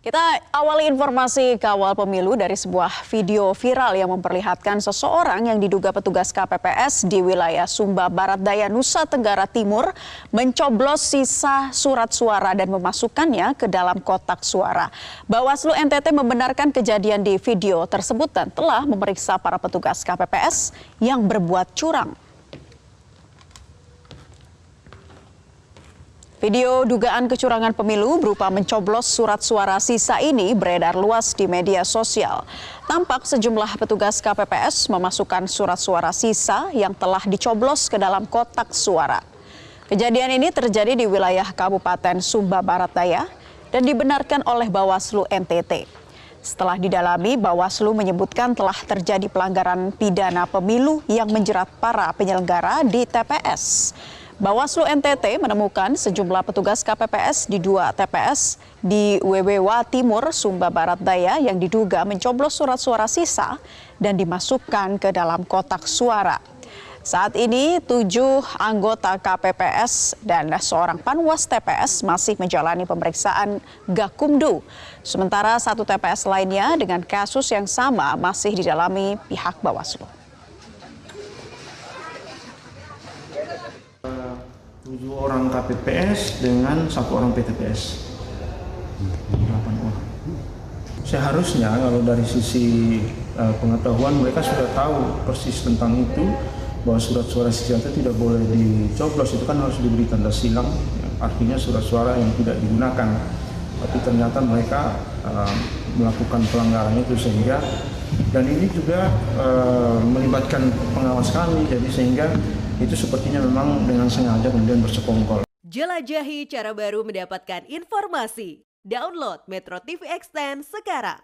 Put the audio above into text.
Kita awali informasi kawal pemilu dari sebuah video viral yang memperlihatkan seseorang yang diduga petugas KPPS di wilayah Sumba Barat Daya Nusa Tenggara Timur mencoblos sisa surat suara dan memasukkannya ke dalam kotak suara. Bawaslu NTT membenarkan kejadian di video tersebut dan telah memeriksa para petugas KPPS yang berbuat curang. Video dugaan kecurangan pemilu berupa mencoblos surat suara sisa ini beredar luas di media sosial. Tampak sejumlah petugas KPPS memasukkan surat suara sisa yang telah dicoblos ke dalam kotak suara. Kejadian ini terjadi di wilayah Kabupaten Sumba Barat Daya dan dibenarkan oleh Bawaslu NTT. Setelah didalami, Bawaslu menyebutkan telah terjadi pelanggaran pidana pemilu yang menjerat para penyelenggara di TPS. Bawaslu NTT menemukan sejumlah petugas KPPS di dua TPS di WWW Timur, Sumba Barat Daya yang diduga mencoblos surat suara sisa dan dimasukkan ke dalam kotak suara. Saat ini tujuh anggota KPPS dan seorang panwas TPS masih menjalani pemeriksaan Gakumdu. Sementara satu TPS lainnya dengan kasus yang sama masih didalami pihak Bawaslu. Tujuh orang KPPS dengan satu orang PTPS. Delapan orang. Seharusnya kalau dari sisi uh, pengetahuan mereka sudah tahu persis tentang itu bahwa surat suara sisa itu tidak boleh dicoblos itu kan harus diberi tanda silang ya, artinya surat suara yang tidak digunakan tapi ternyata mereka uh, melakukan pelanggaran itu sehingga dan ini juga uh, melibatkan pengawas kami jadi sehingga itu sepertinya memang dengan sengaja kemudian bersekongkol. Jelajahi cara baru mendapatkan informasi. Download Metro TV Extend sekarang.